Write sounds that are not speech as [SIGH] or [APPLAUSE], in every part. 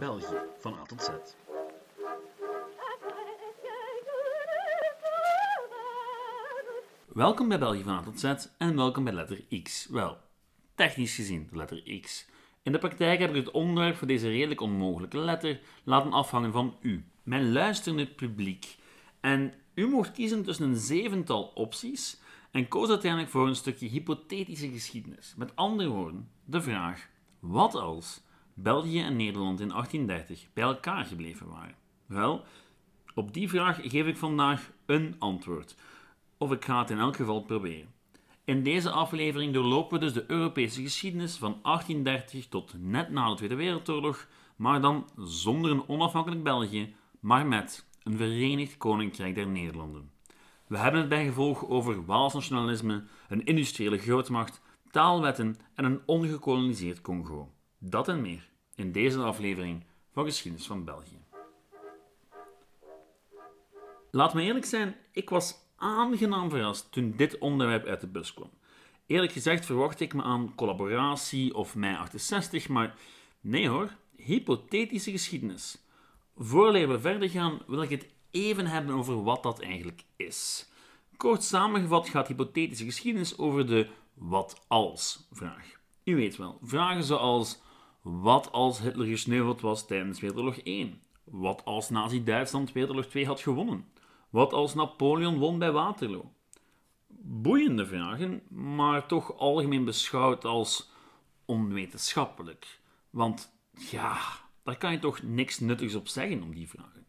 België van A tot Z. Welkom bij België van A tot Z en welkom bij letter X. Wel, technisch gezien de letter X. In de praktijk heb ik het onderwerp voor deze redelijk onmogelijke letter laten afhangen van u, mijn luisterende publiek. En u mocht kiezen tussen een zevental opties en koos uiteindelijk voor een stukje hypothetische geschiedenis. Met andere woorden, de vraag: wat als België en Nederland in 1830 bij elkaar gebleven waren? Wel, op die vraag geef ik vandaag een antwoord. Of ik ga het in elk geval proberen. In deze aflevering doorlopen we dus de Europese geschiedenis van 1830 tot net na de Tweede Wereldoorlog, maar dan zonder een onafhankelijk België, maar met een Verenigd Koninkrijk der Nederlanden. We hebben het bij gevolg over Waals nationalisme, een industriële grootmacht, taalwetten en een ongekoloniseerd Congo. Dat en meer in deze aflevering van Geschiedenis van België. Laat me eerlijk zijn, ik was aangenaam verrast toen dit onderwerp uit de bus kwam. Eerlijk gezegd verwacht ik me aan collaboratie of mei 68, maar nee hoor, hypothetische geschiedenis. Voor we verder gaan, wil ik het even hebben over wat dat eigenlijk is. Kort samengevat gaat hypothetische geschiedenis over de wat als vraag. U weet wel, vragen zoals wat als Hitler gesneuveld was tijdens Wereldoorlog 1? Wat als Nazi-Duitsland Wereldoorlog 2 had gewonnen? Wat als Napoleon won bij Waterloo? Boeiende vragen, maar toch algemeen beschouwd als onwetenschappelijk. Want ja, daar kan je toch niks nuttigs op zeggen om die vragen.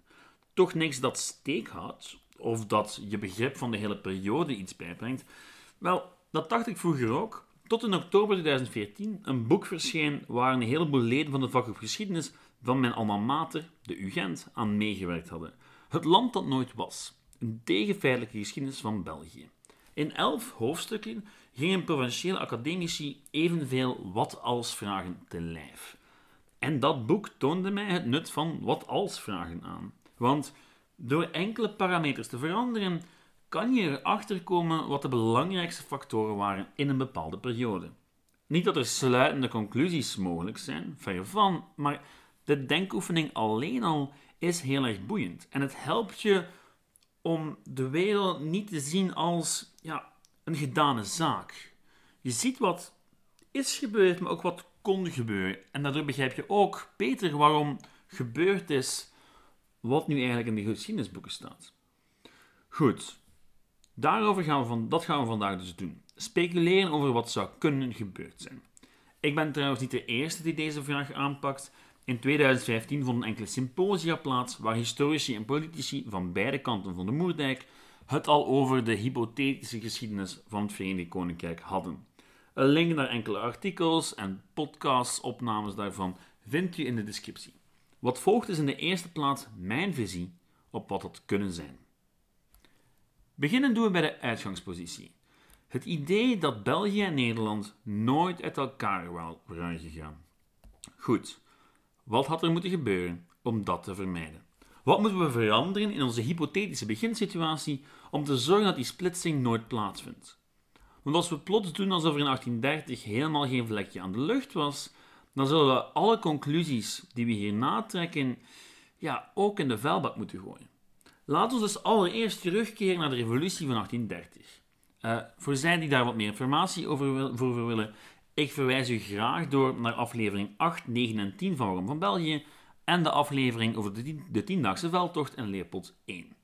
Toch niks dat steek houdt, of dat je begrip van de hele periode iets bijbrengt. Wel, dat dacht ik vroeger ook, tot in oktober 2014 een boek verscheen waar een heleboel leden van de vakgroep geschiedenis van mijn alma mater, de UGent, aan meegewerkt hadden. Het land dat nooit was. Een tegenfeitelijke geschiedenis van België. In elf hoofdstukken gingen provinciële academici evenveel wat-als vragen te lijf. En dat boek toonde mij het nut van wat-als vragen aan. Want door enkele parameters te veranderen, kan je erachter komen wat de belangrijkste factoren waren in een bepaalde periode. Niet dat er sluitende conclusies mogelijk zijn, ver van, maar de denkoefening alleen al is heel erg boeiend. En het helpt je om de wereld niet te zien als ja, een gedane zaak. Je ziet wat is gebeurd, maar ook wat kon gebeuren. En daardoor begrijp je ook beter waarom gebeurd is wat nu eigenlijk in de geschiedenisboeken staat. Goed, daarover gaan we van, dat gaan we vandaag dus doen. Speculeren over wat zou kunnen gebeurd zijn. Ik ben trouwens niet de eerste die deze vraag aanpakt. In 2015 vonden enkele symposia plaats waar historici en politici van beide kanten van de Moerdijk het al over de hypothetische geschiedenis van het Verenigd Koninkrijk hadden. Een link naar enkele artikels en podcasts, opnames daarvan, vindt u in de descriptie. Wat volgt is in de eerste plaats mijn visie op wat het kunnen zijn. Beginnen doen we bij de uitgangspositie. Het idee dat België en Nederland nooit uit elkaar waren gegaan. Goed, wat had er moeten gebeuren om dat te vermijden? Wat moeten we veranderen in onze hypothetische beginsituatie om te zorgen dat die splitsing nooit plaatsvindt? Want als we plots doen alsof er in 1830 helemaal geen vlekje aan de lucht was, dan zullen we alle conclusies die we hier natrekken, ja, ook in de vuilbak moeten gooien. Laten we dus allereerst terugkeren naar de revolutie van 1830. Uh, eh, voor zij die daar wat meer informatie over, voor willen, ik verwijs u graag door naar aflevering 8, 9 en 10 van Waarom van België en de aflevering over de, de tiendaagse veldtocht en Leopold 1.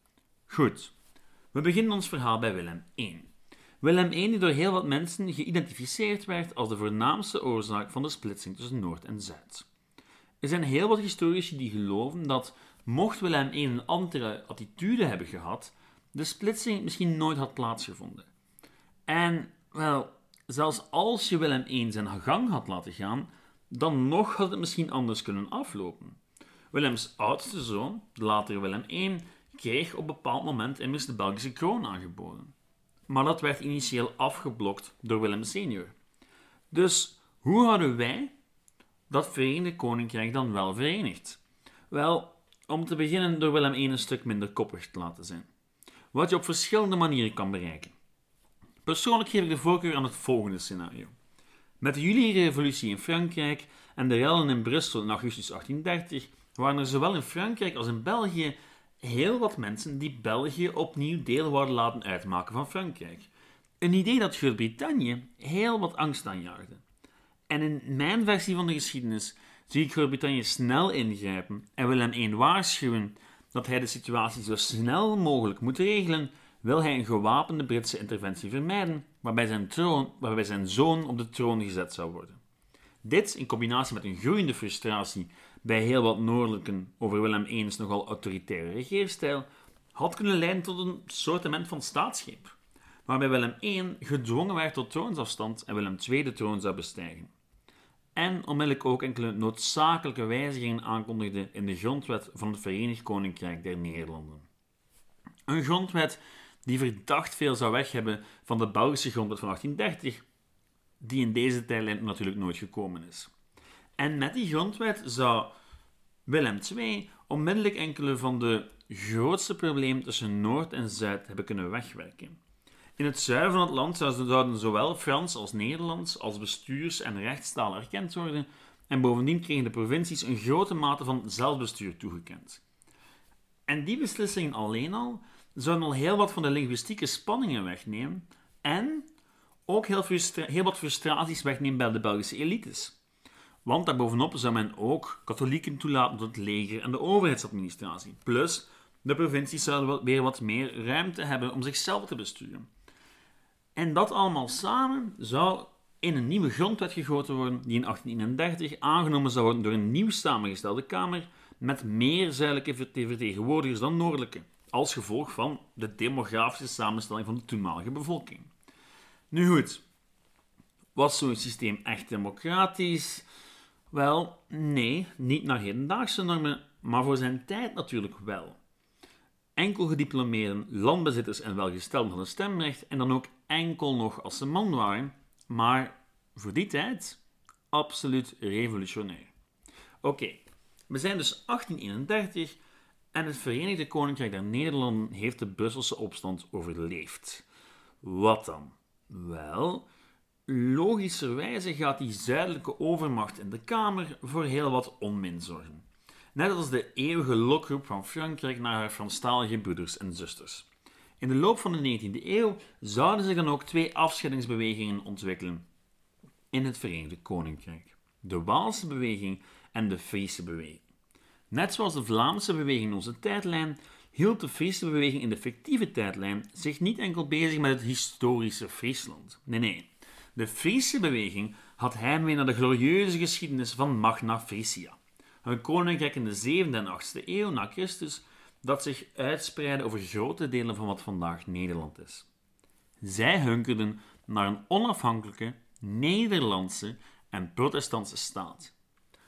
Goed, we beginnen ons verhaal bij Willem I. Willem I die door heel wat mensen geïdentificeerd werd als de voornaamste oorzaak van de splitsing tussen Noord en Zuid. Er zijn heel wat historici die geloven dat, mocht Willem I een andere attitude hebben gehad, de splitsing misschien nooit had plaatsgevonden. En, wel, zelfs als je Willem I zijn gang had laten gaan, dan nog had het misschien anders kunnen aflopen. Willems oudste zoon, de latere Willem I, kreeg op een bepaald moment immers de Belgische kroon aangeboden. Maar dat werd initieel afgeblokt door Willem senior. Dus hoe houden wij dat Verenigde Koninkrijk dan wel verenigd? Wel, om te beginnen door Willem I een stuk minder koppig te laten zijn. Wat je op verschillende manieren kan bereiken. Persoonlijk geef ik de voorkeur aan het volgende scenario. Met de juli-revolutie in Frankrijk en de rellen in Brussel in augustus 1830 waren er zowel in Frankrijk als in België heel wat mensen die België opnieuw deel wilden laten uitmaken van Frankrijk. Een idee dat Groot-Brittannië heel wat angst aanjaagde. En in mijn versie van de geschiedenis zie ik Groot-Brittannië snel ingrijpen en wil hem waarschuwen dat hij de situatie zo snel mogelijk moet regelen, wil hij een gewapende Britse interventie vermijden waarbij zijn, troon, waarbij zijn zoon op de troon gezet zou worden. Dit, in combinatie met een groeiende frustratie bij heel wat Noordelijken over Willem I's nogal autoritaire regeerstijl, had kunnen leiden tot een soortement van staatsgreep, waarbij Willem I gedwongen werd tot troonsafstand en Willem II de troon zou bestijgen. En onmiddellijk ook enkele noodzakelijke wijzigingen aankondigde in de grondwet van het Verenigd Koninkrijk der Nederlanden. Een grondwet die verdacht veel zou weg hebben van de Belgische grondwet van 1830, die in deze tijdlijn natuurlijk nooit gekomen is. En met die grondwet zou Willem II onmiddellijk enkele van de grootste problemen tussen Noord en Zuid hebben kunnen wegwerken. In het zuiden van het land zouden zowel Frans als Nederlands als bestuurs- en rechtstaal erkend worden en bovendien kregen de provincies een grote mate van zelfbestuur toegekend. En die beslissingen alleen al zouden al heel wat van de linguïstieke spanningen wegnemen en ook heel, heel wat frustraties wegnemen bij de Belgische elites. Want daarbovenop zou men ook katholieken toelaten tot het leger en de overheidsadministratie. Plus, de provincies zouden weer wat meer ruimte hebben om zichzelf te besturen. En dat allemaal samen zou in een nieuwe grondwet gegoten worden, die in 1831 aangenomen zou worden door een nieuw samengestelde Kamer met meer zuidelijke vertegenwoordigers dan noordelijke, als gevolg van de demografische samenstelling van de toenmalige bevolking. Nu goed, was zo'n systeem echt democratisch? Wel, nee, niet naar hedendaagse normen, maar voor zijn tijd natuurlijk wel. Enkel gediplomeerden, landbezitters en welgestelden hadden stemrecht en dan ook enkel nog als ze man waren, maar voor die tijd absoluut revolutionair. Oké, we zijn dus 1831 en het Verenigde Koninkrijk der Nederlanden heeft de Brusselse opstand overleefd. Wat dan? Wel, logischerwijze gaat die zuidelijke overmacht in de Kamer voor heel wat onmin zorgen. Net als de eeuwige lokroep van Frankrijk naar haar Franstalige broeders en zusters. In de loop van de 19e eeuw zouden zich dan ook twee afscheidingsbewegingen ontwikkelen in het Verenigd Koninkrijk: de Waalse beweging en de Friese beweging. Net zoals de Vlaamse beweging in onze tijdlijn, hield de Friese beweging in de fictieve tijdlijn zich niet enkel bezig met het historische Friesland. Nee, nee. De Friese beweging had heimwee naar de glorieuze geschiedenis van Magna Frisia, een koninkrijk in de 7e en 8e eeuw na Christus dat zich uitspreidde over grote delen van wat vandaag Nederland is. Zij hunkerden naar een onafhankelijke, Nederlandse en protestantse staat.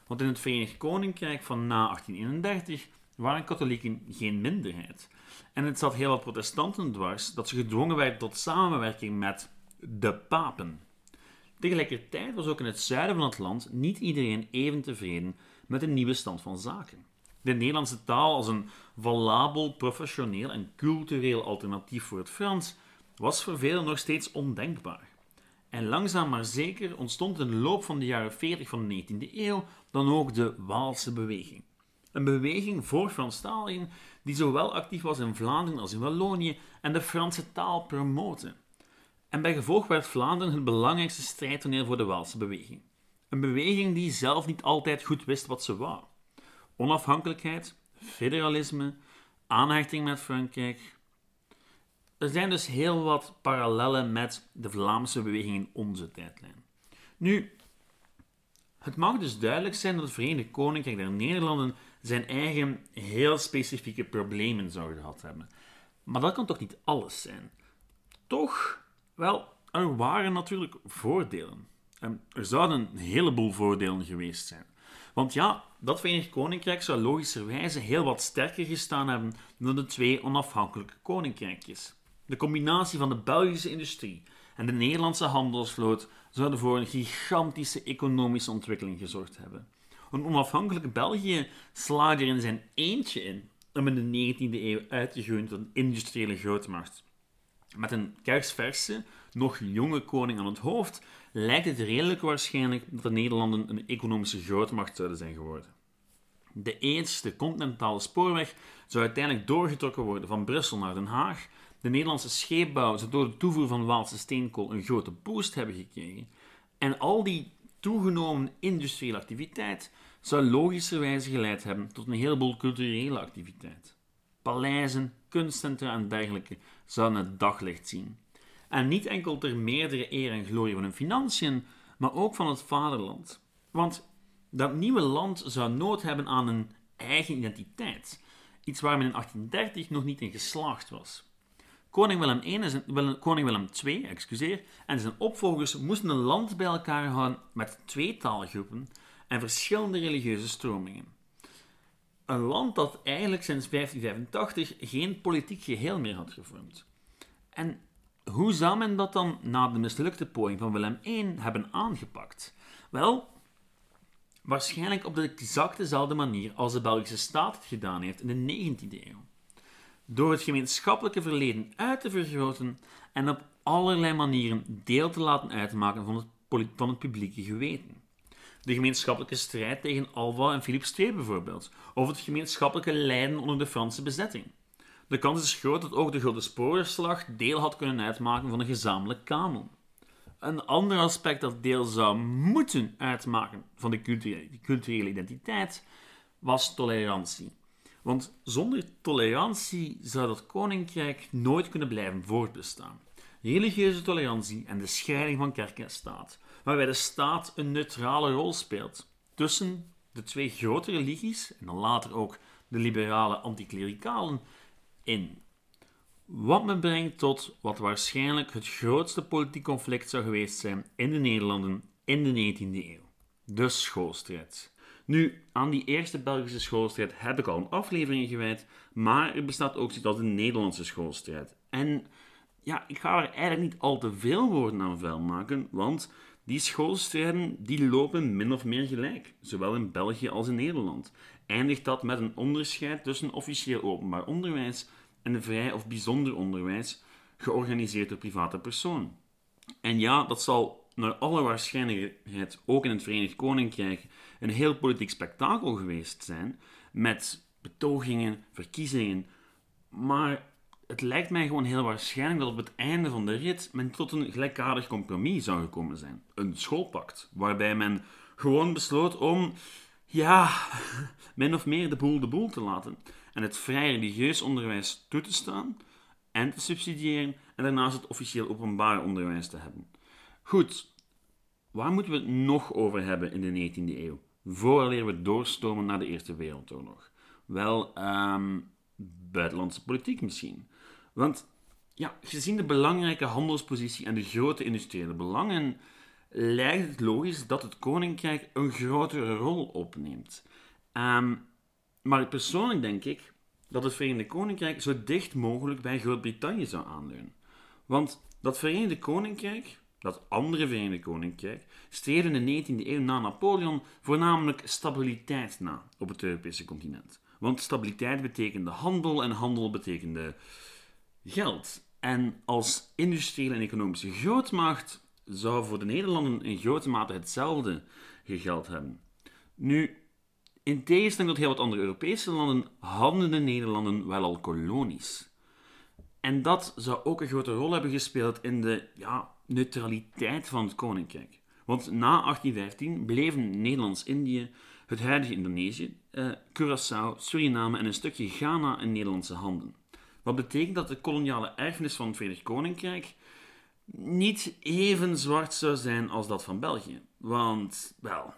Want in het Verenigd Koninkrijk van na 1831 waren katholieken geen minderheid. En het zat heel wat protestanten dwars dat ze gedwongen werden tot samenwerking met de papen. Tegelijkertijd was ook in het zuiden van het land niet iedereen even tevreden met een nieuwe stand van zaken. De Nederlandse taal als een valabel, professioneel en cultureel alternatief voor het Frans was voor velen nog steeds ondenkbaar. En langzaam maar zeker ontstond in de loop van de jaren 40 van de 19e eeuw dan ook de Waalse beweging. Een beweging voor Franstaligen die zowel actief was in Vlaanderen als in Wallonië en de Franse taal promoten. En bij gevolg werd Vlaanderen het belangrijkste strijdtoneel voor de Waalse beweging. Een beweging die zelf niet altijd goed wist wat ze wou. Onafhankelijkheid, federalisme, aanhechting met Frankrijk. Er zijn dus heel wat parallellen met de Vlaamse beweging in onze tijdlijn. Nu, het mag dus duidelijk zijn dat het Verenigd Koninkrijk der Nederlanden zijn eigen heel specifieke problemen zou gehad hebben. Maar dat kan toch niet alles zijn? Toch, wel, er waren natuurlijk voordelen. En er zouden een heleboel voordelen geweest zijn. Want ja, dat Verenigd Koninkrijk zou logischerwijze heel wat sterker gestaan hebben dan de twee onafhankelijke koninkrijkjes. De combinatie van de Belgische industrie en de Nederlandse handelsvloot zouden voor een gigantische economische ontwikkeling gezorgd hebben. Een onafhankelijke België slaagde er in zijn eentje in om in de 19e eeuw uit te groeien tot een industriële grootmacht. Met een kersverse, nog jonge koning aan het hoofd lijkt het redelijk waarschijnlijk dat de Nederlanden een economische grootmacht zouden zijn geworden. De eerste continentale spoorweg zou uiteindelijk doorgetrokken worden van Brussel naar Den Haag. De Nederlandse scheepbouw zou door de toevoer van Waalse steenkool een grote boost hebben gekregen. En al die toegenomen industriële activiteit zou logischerwijze geleid hebben tot een heleboel culturele activiteit. Paleizen, kunstcentra en dergelijke zouden het daglicht zien. En niet enkel ter meerdere eer en glorie van hun financiën, maar ook van het vaderland. Want dat nieuwe land zou nood hebben aan een eigen identiteit. Iets waar men in 1830 nog niet in geslaagd was. Koning Willem, I en zijn, koning Willem II excuseer, en zijn opvolgers moesten een land bij elkaar houden met twee taalgroepen en verschillende religieuze stromingen. Een land dat eigenlijk sinds 1585 geen politiek geheel meer had gevormd. En hoe zou men dat dan na de mislukte poging van Willem I hebben aangepakt? Wel, waarschijnlijk op de exact dezelfde manier als de Belgische staat het gedaan heeft in de 19e eeuw. Door het gemeenschappelijke verleden uit te vergroten en op allerlei manieren deel te laten uitmaken van het, van het publieke geweten. De gemeenschappelijke strijd tegen Alva en Philips II bijvoorbeeld, of het gemeenschappelijke lijden onder de Franse bezetting. De kans is groot dat ook de Grote Sporenslag deel had kunnen uitmaken van een gezamenlijk kanon. Een ander aspect dat deel zou moeten uitmaken van de culturele identiteit was tolerantie. Want zonder tolerantie zou dat koninkrijk nooit kunnen blijven voortbestaan. Religieuze tolerantie en de scheiding van kerk en staat, waarbij de staat een neutrale rol speelt tussen de twee grote religies en dan later ook de liberale anticlericalen in. Wat me brengt tot wat waarschijnlijk het grootste politiek conflict zou geweest zijn in de Nederlanden in de 19e eeuw: de schoolstrijd. Nu, aan die eerste Belgische schoolstrijd heb ik al een aflevering gewijd, maar er bestaat ook zoiets als de Nederlandse schoolstrijd. En ja, ik ga er eigenlijk niet al te veel woorden aan vuil maken, want die schoolstrijden die lopen min of meer gelijk, zowel in België als in Nederland. Eindigt dat met een onderscheid tussen officieel openbaar onderwijs en vrij of bijzonder onderwijs, georganiseerd door private personen. En ja, dat zal naar alle waarschijnlijkheid ook in het Verenigd Koninkrijk een heel politiek spektakel geweest zijn, met betogingen, verkiezingen. Maar het lijkt mij gewoon heel waarschijnlijk dat op het einde van de rit men tot een gelijkaardig compromis zou gekomen zijn. Een schoolpact, waarbij men gewoon besloot om, ja, [LAUGHS] min of meer de boel de boel te laten en het vrij religieus onderwijs toe te staan en te subsidiëren en daarnaast het officieel openbaar onderwijs te hebben. Goed, waar moeten we het nog over hebben in de 19e eeuw, vooraleer we doorstomen naar de Eerste Wereldoorlog? Wel, um, buitenlandse politiek misschien. Want ja, gezien de belangrijke handelspositie en de grote industriële belangen, lijkt het logisch dat het koninkrijk een grotere rol opneemt. Um, maar persoonlijk denk ik dat het Verenigde Koninkrijk zo dicht mogelijk bij Groot-Brittannië zou aanleunen. Want dat Verenigde Koninkrijk, dat andere Verenigde Koninkrijk, streefde in de 19e eeuw na Napoleon voornamelijk stabiliteit na op het Europese continent. Want stabiliteit betekende handel en handel betekende geld. En als industriële en economische grootmacht zou voor de Nederlanden in grote mate hetzelfde gegeld hebben. Nu, in tegenstelling tot heel wat andere Europese landen hadden de Nederlanden wel al kolonies. En dat zou ook een grote rol hebben gespeeld in de ja, neutraliteit van het koninkrijk. Want na 1815 bleven Nederlands-Indië, het huidige Indonesië, eh, Curaçao, Suriname en een stukje Ghana in Nederlandse handen. Wat betekent dat de koloniale erfenis van het Verenigd Koninkrijk niet even zwart zou zijn als dat van België. Want, wel,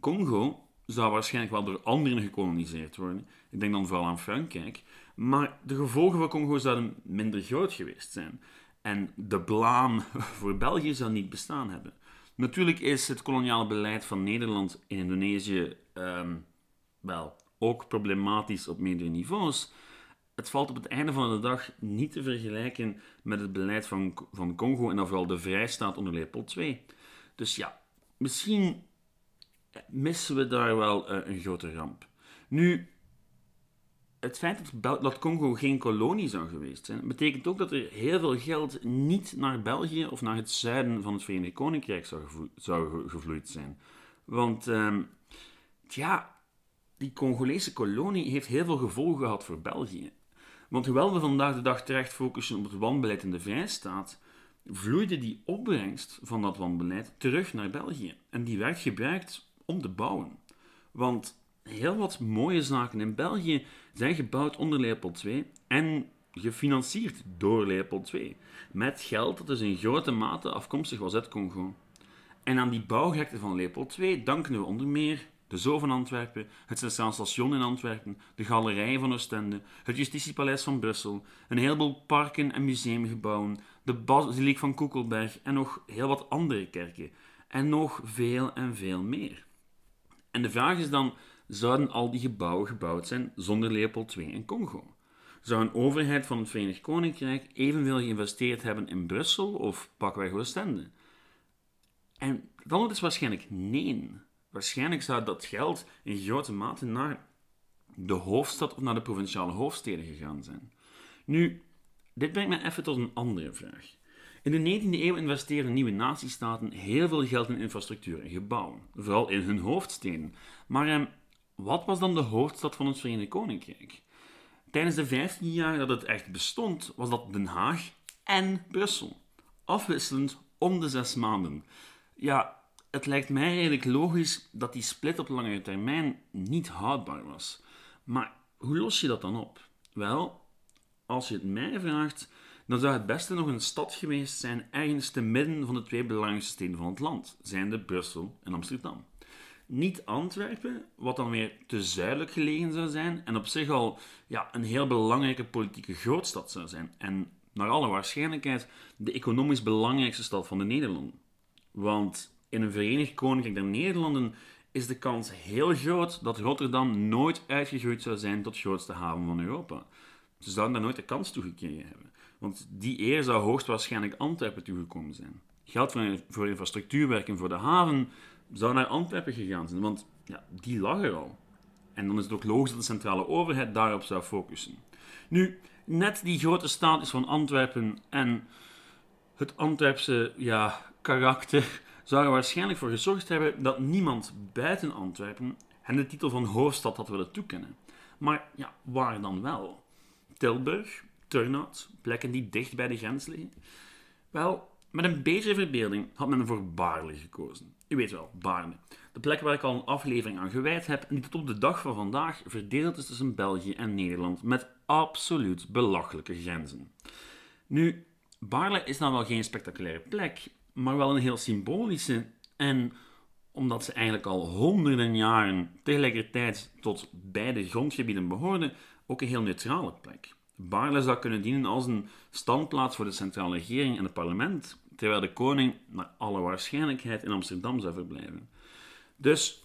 Congo zou waarschijnlijk wel door anderen gekoloniseerd worden. Ik denk dan vooral aan Frankrijk. Maar de gevolgen voor Congo zouden minder groot geweest zijn. En de blaam [LAUGHS] voor België zou niet bestaan hebben. Natuurlijk is het koloniale beleid van Nederland in Indonesië ehm, wel ook problematisch op meerdere niveaus. Het valt op het einde van de dag niet te vergelijken met het beleid van, van Congo en dan vooral de vrijstaat onder Leopold II. Dus ja, misschien missen we daar wel uh, een grote ramp. Nu, het feit dat, dat Congo geen kolonie zou geweest zijn, betekent ook dat er heel veel geld niet naar België of naar het zuiden van het Verenigd Koninkrijk zou, zou gevloeid zijn. Want, um, ja, die Congolese kolonie heeft heel veel gevolgen gehad voor België. Want hoewel we vandaag de dag terecht focussen op het wanbeleid in de Vrijstaat, vloeide die opbrengst van dat wanbeleid terug naar België. En die werd gebruikt om te bouwen. Want heel wat mooie zaken in België zijn gebouwd onder Leopold II en gefinancierd door Leopold II. Met geld dat dus in grote mate afkomstig was uit Congo. En aan die bouwgekte van Leopold II danken we onder meer de Zoo van Antwerpen, het Centraal Station in Antwerpen, de Galerij van Oostende, het Justitiepaleis van Brussel, een heleboel parken en museumgebouwen, de Basiliek van Koekelberg en nog heel wat andere kerken. En nog veel en veel meer. En de vraag is dan, zouden al die gebouwen gebouwd zijn zonder Leopold II in Congo? Zou een overheid van het Verenigd Koninkrijk evenveel geïnvesteerd hebben in Brussel of pakweg Oostende? En dan is waarschijnlijk nee. Waarschijnlijk zou dat geld in grote mate naar de hoofdstad of naar de provinciale hoofdsteden gegaan zijn. Nu, dit brengt me even tot een andere vraag. In de 19e eeuw investeren nieuwe natiestaten heel veel geld in infrastructuur en gebouwen, vooral in hun hoofdsteden. Maar eh, wat was dan de hoofdstad van het Verenigd Koninkrijk? Tijdens de 15 jaar dat het echt bestond, was dat Den Haag en Brussel. Afwisselend om de zes maanden. Ja, het lijkt mij redelijk logisch dat die split op langere termijn niet houdbaar was. Maar hoe los je dat dan op? Wel, als je het mij vraagt, dan zou het beste nog een stad geweest zijn ergens te midden van de twee belangrijkste steden van het land, zijnde Brussel en Amsterdam. Niet Antwerpen, wat dan weer te zuidelijk gelegen zou zijn en op zich al ja, een heel belangrijke politieke grootstad zou zijn. En naar alle waarschijnlijkheid de economisch belangrijkste stad van de Nederlanden. Want in een Verenigd Koninkrijk der Nederlanden is de kans heel groot dat Rotterdam nooit uitgegroeid zou zijn tot grootste haven van Europa. Ze zouden daar nooit de kans toegekregen hebben. Want die eer zou hoogstwaarschijnlijk Antwerpen toegekomen zijn. Geld voor, infrastructuurwerken voor de haven zou naar Antwerpen gegaan zijn, want ja, die lag er al. En dan is het ook logisch dat de centrale overheid daarop zou focussen. Nu, net die grote status van Antwerpen en het Antwerpse ja, karakter zou er waarschijnlijk voor gezorgd hebben dat niemand buiten Antwerpen hen de titel van hoofdstad had willen toekennen. Maar ja, waar dan wel? Tilburg, Turnhout, plekken die dicht bij de grens liggen? Wel, met een beetje verbeelding had men voor Baarle gekozen. U weet wel, Baarle. De plek waar ik al een aflevering aan gewijd heb en die tot op de dag van vandaag verdeeld is tussen België en Nederland met absoluut belachelijke grenzen. Nu, Baarle is dan wel geen spectaculaire plek, maar wel een heel symbolische. En omdat ze eigenlijk al honderden jaren tegelijkertijd tot beide grondgebieden behoorden, ook een heel neutrale plek. Baarle zou kunnen dienen als een standplaats voor de centrale regering en het parlement, terwijl de koning naar alle waarschijnlijkheid in Amsterdam zou verblijven. Dus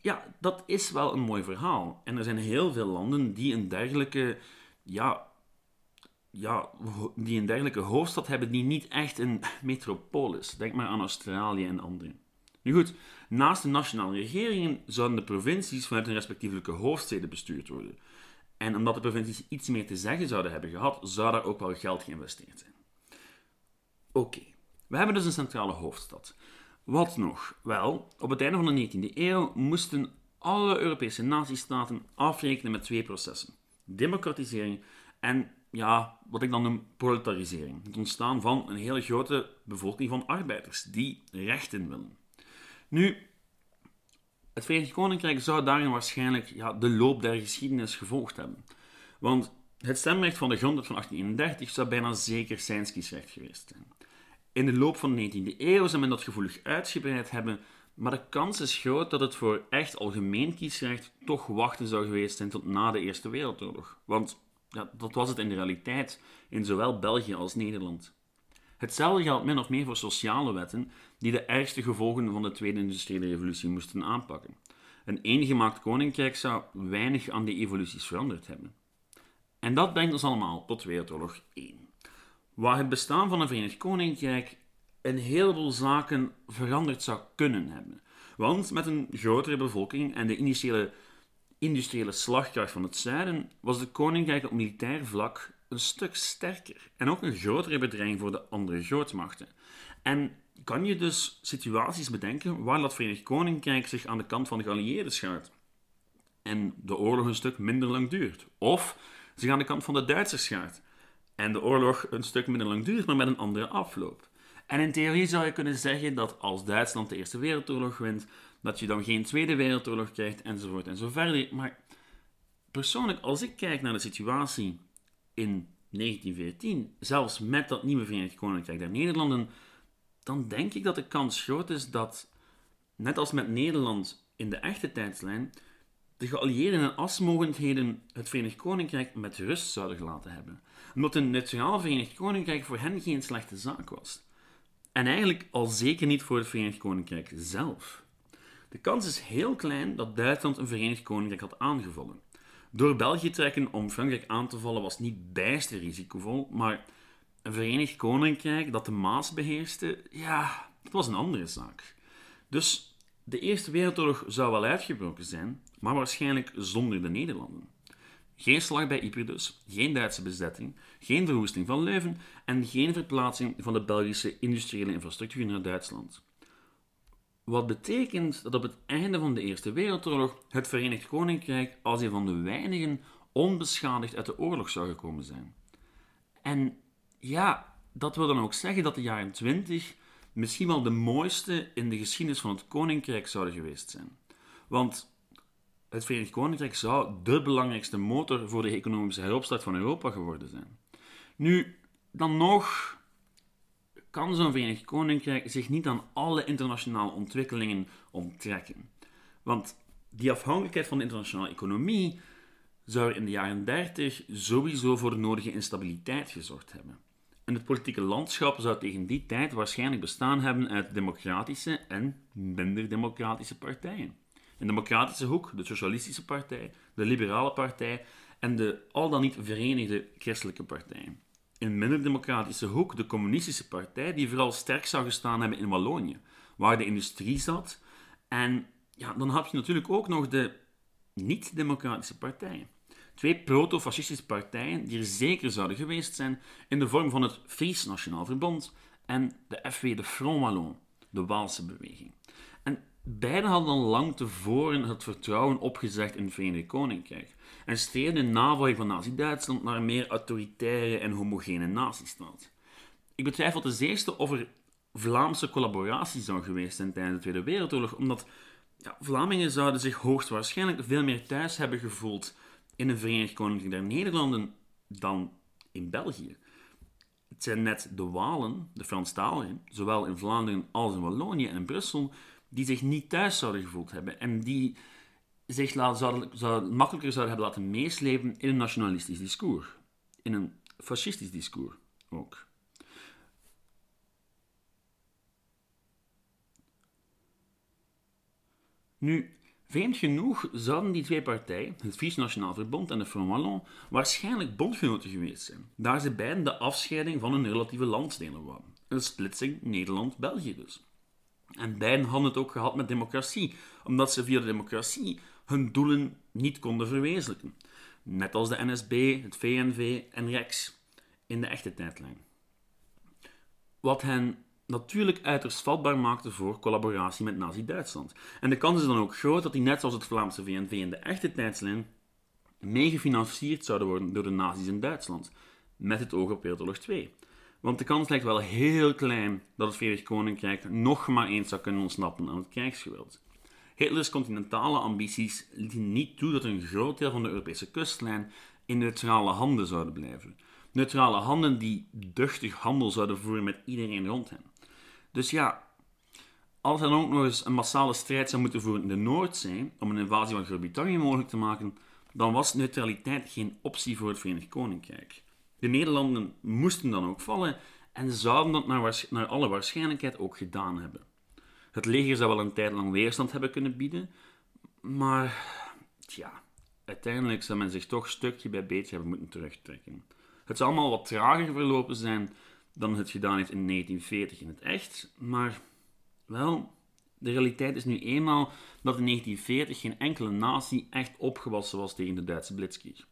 ja, dat is wel een mooi verhaal. En er zijn heel veel landen die een dergelijke ja, ja, die een dergelijke hoofdstad hebben die niet echt een [LAUGHS] metropolis. Denk maar aan Australië en andere. Nu goed, naast de nationale regeringen zouden de provincies vanuit hun respectievelijke hoofdsteden bestuurd worden. En omdat de provincies iets meer te zeggen zouden hebben gehad, zou daar ook wel geld geïnvesteerd zijn. Oké, we hebben dus een centrale hoofdstad. Wat nog? Wel, op het einde van de 19e eeuw moesten alle Europese natiestaten afrekenen met twee processen: democratisering en ja, wat ik dan noem proletarisering. Het ontstaan van een hele grote bevolking van arbeiders die rechten willen. Nu, het Verenigd Koninkrijk zou daarin waarschijnlijk ja, de loop der geschiedenis gevolgd hebben. Want het stemrecht van de grondwet van 1831 zou bijna zeker zijn kiesrecht geweest zijn. In de loop van de 19e eeuw zou men dat gevoelig uitgebreid hebben, maar de kans is groot dat het voor echt algemeen kiesrecht toch wachten zou geweest zijn tot na de Eerste Wereldoorlog. Want ja, dat was het in de realiteit in zowel België als Nederland. Hetzelfde geldt min of meer voor sociale wetten die de ergste gevolgen van de Tweede Industriële Revolutie moesten aanpakken. Een eengemaakt koninkrijk zou weinig aan die evoluties veranderd hebben. En dat brengt ons allemaal tot Wereldoorlog 1, waar het bestaan van een Verenigd Koninkrijk een heleboel zaken veranderd zou kunnen hebben. Want met een grotere bevolking en de initiële industriële slagkracht van het zuiden was de koninkrijk op militair vlak een stuk sterker en ook een grotere bedreiging voor de andere grootmachten. En kan je dus situaties bedenken waar dat Verenigd Koninkrijk zich aan de kant van de geallieerden schuilt? en de oorlog een stuk minder lang duurt. Of ze gaan de kant van de Duitsers gaat en de oorlog een stuk minder lang duurt, maar met een andere afloop. En in theorie zou je kunnen zeggen dat als Duitsland de Eerste Wereldoorlog wint, dat je dan geen Tweede Wereldoorlog krijgt, enzovoort en zo verder. Maar persoonlijk, als ik kijk naar de situatie in 1914, zelfs met dat nieuwe Verenigd Koninkrijk der Nederlanden, dan denk ik dat de kans groot is dat, net als met Nederland in de echte tijdslijn, de geallieerden en asmogendheden het Verenigd Koninkrijk met rust zouden laten hebben. Omdat een neutraal Verenigd Koninkrijk voor hen geen slechte zaak was. En eigenlijk al zeker niet voor het Verenigd Koninkrijk zelf. De kans is heel klein dat Duitsland een Verenigd Koninkrijk had aangevallen. Door België trekken om Frankrijk aan te vallen was niet bijster risicovol, maar een Verenigd Koninkrijk dat de Maas beheerste, ja, dat was een andere zaak. Dus de Eerste Wereldoorlog zou wel uitgebroken zijn, maar waarschijnlijk zonder de Nederlanden. Geen slag bij Ypres dus, geen Duitse bezetting, geen verwoesting van Leuven en geen verplaatsing van de Belgische industriële infrastructuur naar Duitsland. Wat betekent dat op het einde van de Eerste Wereldoorlog het Verenigd Koninkrijk als een van de weinigen onbeschadigd uit de oorlog zou gekomen zijn. En ja, dat wil dan ook zeggen dat de jaren 20 misschien wel de mooiste in de geschiedenis van het Koninkrijk zouden geweest zijn. Want het Verenigd Koninkrijk zou de belangrijkste motor voor de economische heropstart van Europa geworden zijn. Nu, dan nog kan zo'n Verenigd Koninkrijk zich niet aan alle internationale ontwikkelingen onttrekken. Want die afhankelijkheid van de internationale economie zou er in de jaren 30 sowieso voor de nodige instabiliteit gezorgd hebben. En het politieke landschap zou tegen die tijd waarschijnlijk bestaan hebben uit democratische en minder democratische partijen. De democratische hoek de Socialistische Partij, de Liberale Partij en de al dan niet verenigde christelijke partijen in minder democratische hoek de communistische partij, die vooral sterk zou gestaan hebben in Wallonië, waar de industrie zat. En ja, dan heb je natuurlijk ook nog de niet-democratische partijen. Twee proto-fascistische partijen die er zeker zouden geweest zijn in de vorm van het Fries Nationaal Verbond en de FW de Front Wallon, de Waalse beweging. En beiden hadden al lang tevoren het vertrouwen opgezegd in het Verenigd Koninkrijk en streefde in navolging van Nazi-Duitsland naar een meer autoritaire en homogene nazistaat. Ik betwijfel ten zeerste of er Vlaamse collaboratie zou geweest zijn tijdens de Tweede Wereldoorlog, omdat ja, Vlamingen zouden zich hoogstwaarschijnlijk veel meer thuis hebben gevoeld in een Verenigd Koninkrijk der Nederlanden dan in België. Het zijn net de Walen, de Franstaligen, zowel in Vlaanderen als in Wallonië en Brussel, die zich niet thuis zouden gevoeld hebben en die zich zouden, zou, makkelijker zouden hebben laten meeslepen in een nationalistisch discours. In een fascistisch discours ook. Nu, vreemd genoeg zouden die twee partijen, het Fries Nationaal Verbond en de Front Wallon, waarschijnlijk bondgenoten geweest zijn, daar ze beiden de afscheiding van hun relatieve landsdelen waren. Een splitsing Nederland-België dus. En beiden hadden het ook gehad met democratie, omdat ze via de democratie hun doelen niet konden verwezenlijken. Net als de NSB, het VNV en Rex in de echte tijdlijn. Wat hen natuurlijk uiterst vatbaar maakte voor collaboratie met Nazi-Duitsland. En de kans is dan ook groot dat die net zoals het Vlaamse VNV in de echte tijdslijn meegefinancierd zouden worden door de nazi's in Duitsland, met het oog op Wereldoorlog 2. Want de kans lijkt wel heel klein dat het Verenigd Koninkrijk nog maar eens zou kunnen ontsnappen aan het krijgsgeweld. Hitlers continentale ambities lieten niet toe dat een groot deel van de Europese kustlijn in neutrale handen zouden blijven. Neutrale handen die duchtig handel zouden voeren met iedereen rond hen. Dus ja, als er dan ook nog eens een massale strijd zou moeten voeren in de Noordzee om een invasie van Groot-Brittannië mogelijk te maken, dan was neutraliteit geen optie voor het Verenigd Koninkrijk. De Nederlanden moesten dan ook vallen en zouden dat naar, naar alle waarschijnlijkheid ook gedaan hebben. Het leger zou wel een tijd lang weerstand hebben kunnen bieden, maar tja, uiteindelijk zou men zich toch stukje bij beetje hebben moeten terugtrekken. Het zou allemaal wat trager verlopen zijn dan het gedaan heeft in 1940 in het echt, maar wel, de realiteit is nu eenmaal dat in 1940 geen enkele natie echt opgewassen was tegen de Duitse blitzkrieg.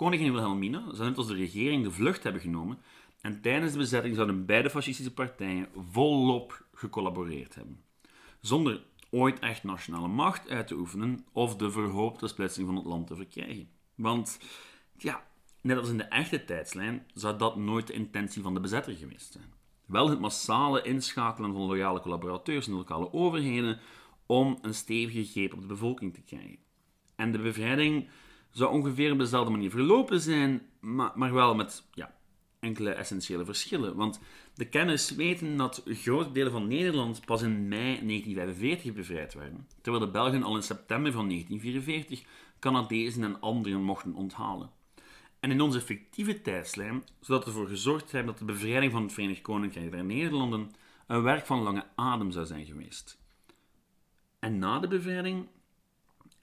Koningin Wilhelmina zou net als de regering de vlucht hebben genomen en tijdens de bezetting zouden beide fascistische partijen volop gecollaboreerd hebben. Zonder ooit echt nationale macht uit te oefenen of de verhoopte splitsing van het land te verkrijgen. Want, ja, net als in de echte tijdslijn, zou dat nooit de intentie van de bezetter geweest zijn. Wel het massale inschakelen van loyale collaborateurs en lokale overheden om een stevige greep op de bevolking te krijgen. En de bevrijding zou ongeveer op dezelfde manier verlopen zijn, maar, wel met ja, enkele essentiële verschillen. Want de kenners weten dat grote delen van Nederland pas in mei 1945 bevrijd werden, terwijl de Belgen al in september van 1944 Canadezen en anderen mochten onthalen. En in onze fictieve tijdslijn zodat we ervoor gezorgd hebben dat de bevrijding van het Verenigd Koninkrijk der Nederlanden een werk van lange adem zou zijn geweest. En na de bevrijding?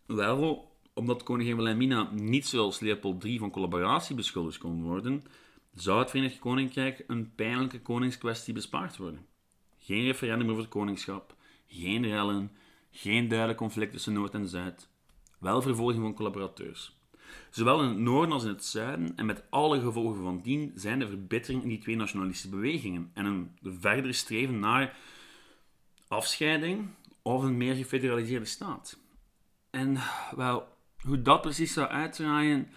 Wel, omdat koningin Wilhelmina niet zoals Leopold III van collaboratie beschuldigd kon worden, zou het Verenigd Koninkrijk een pijnlijke koningskwestie bespaard worden. Geen referendum over het koningschap, geen rellen, geen duidelijk conflict tussen Noord en Zuid, wel vervolging van collaborateurs. Zowel in het noorden als in het zuiden, en met alle gevolgen van dien, zijn de verbittering in die twee nationalistische bewegingen en een verder streven naar afscheiding of een meer gefederaliseerde staat. En wel, hoe dat precies zou uitdraaien,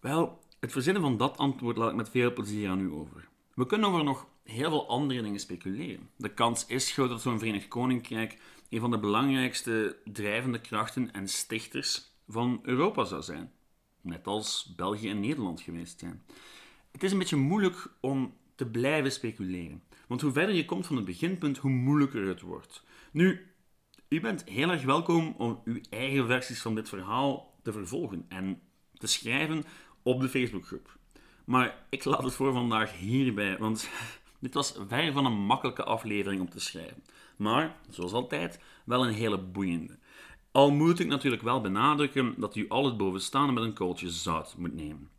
wel, het verzinnen van dat antwoord laat ik met veel plezier aan u over. We kunnen over nog heel veel andere dingen speculeren. De kans is groot dat zo'n Verenigd Koninkrijk een van de belangrijkste drijvende krachten en stichters van Europa zou zijn. Net als België en Nederland geweest zijn. Het is een beetje moeilijk om te blijven speculeren. Want hoe verder je komt van het beginpunt, hoe moeilijker het wordt. Nu, u bent heel erg welkom om uw eigen versies van dit verhaal te vervolgen en te schrijven op de Facebookgroep. Maar ik laat het voor vandaag hierbij, want [LAUGHS] dit was ver van een makkelijke aflevering om te schrijven. Maar, zoals altijd, wel een hele boeiende. Al moet ik natuurlijk wel benadrukken dat u al het bovenstaande met een kooltje zout moet nemen.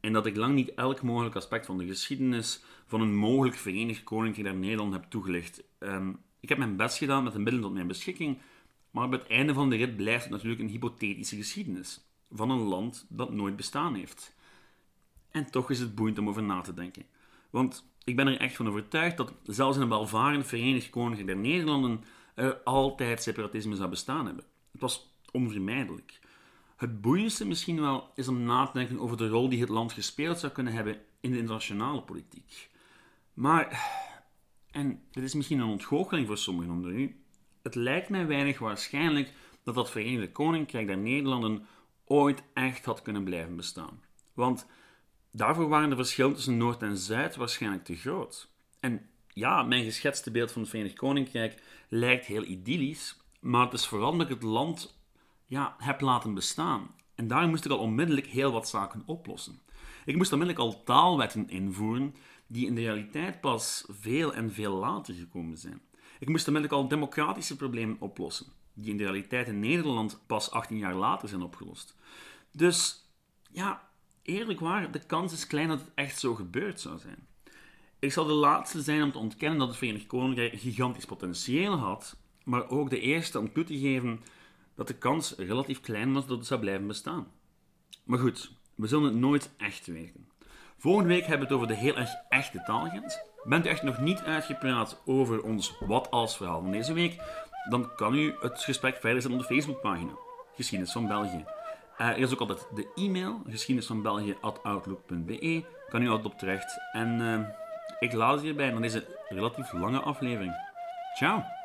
En dat ik lang niet elk mogelijk aspect van de geschiedenis van een mogelijk Verenigd Koninkrijk naar Nederland heb toegelicht. Um, ik heb mijn best gedaan met de middelen tot mijn beschikking, maar op het einde van de rit blijft het natuurlijk een hypothetische geschiedenis van een land dat nooit bestaan heeft. En toch is het boeiend om over na te denken. Want ik ben er echt van overtuigd dat zelfs in een welvarend Verenigd Koninkrijk der Nederlanden er altijd separatisme zou bestaan hebben. Het was onvermijdelijk. Het boeiendste misschien wel is om na te denken over de rol die het land gespeeld zou kunnen hebben in de internationale politiek. Maar, en dit is misschien een ontgoocheling voor sommigen onder u, het lijkt mij weinig waarschijnlijk dat dat Verenigde Koninkrijk der Nederlanden ooit echt had kunnen blijven bestaan. Want daarvoor waren de verschillen tussen Noord en Zuid waarschijnlijk te groot. En ja, mijn geschetste beeld van het Verenigd Koninkrijk lijkt heel idyllisch, maar het is vooral dat ik het land ja, heb laten bestaan. En daar moest ik al onmiddellijk heel wat zaken oplossen. Ik moest onmiddellijk al taalwetten invoeren die in de realiteit pas veel en veel later gekomen zijn. Ik moest onmiddellijk al democratische problemen oplossen, die in de realiteit in Nederland pas 18 jaar later zijn opgelost. Dus ja, eerlijk waar, de kans is klein dat het echt zo gebeurd zou zijn. Ik zal de laatste zijn om te ontkennen dat het Verenigd Koninkrijk gigantisch potentieel had, maar ook de eerste om toe te geven dat de kans relatief klein was dat het zou blijven bestaan. Maar goed, we zullen het nooit echt weten. Volgende week hebben we het over de heel erg echte taalgrens. Bent u echt nog niet uitgepraat over ons wat als verhaal van deze week? Dan kan u het gesprek verder op de Facebookpagina. Geschiedenis van België. Uh, er is ook altijd de e-mail, geschiedenisvanbelgië.outlook.be. Kan u altijd op terecht. En uh, ik laat het hierbij naar deze relatief lange aflevering. Ciao!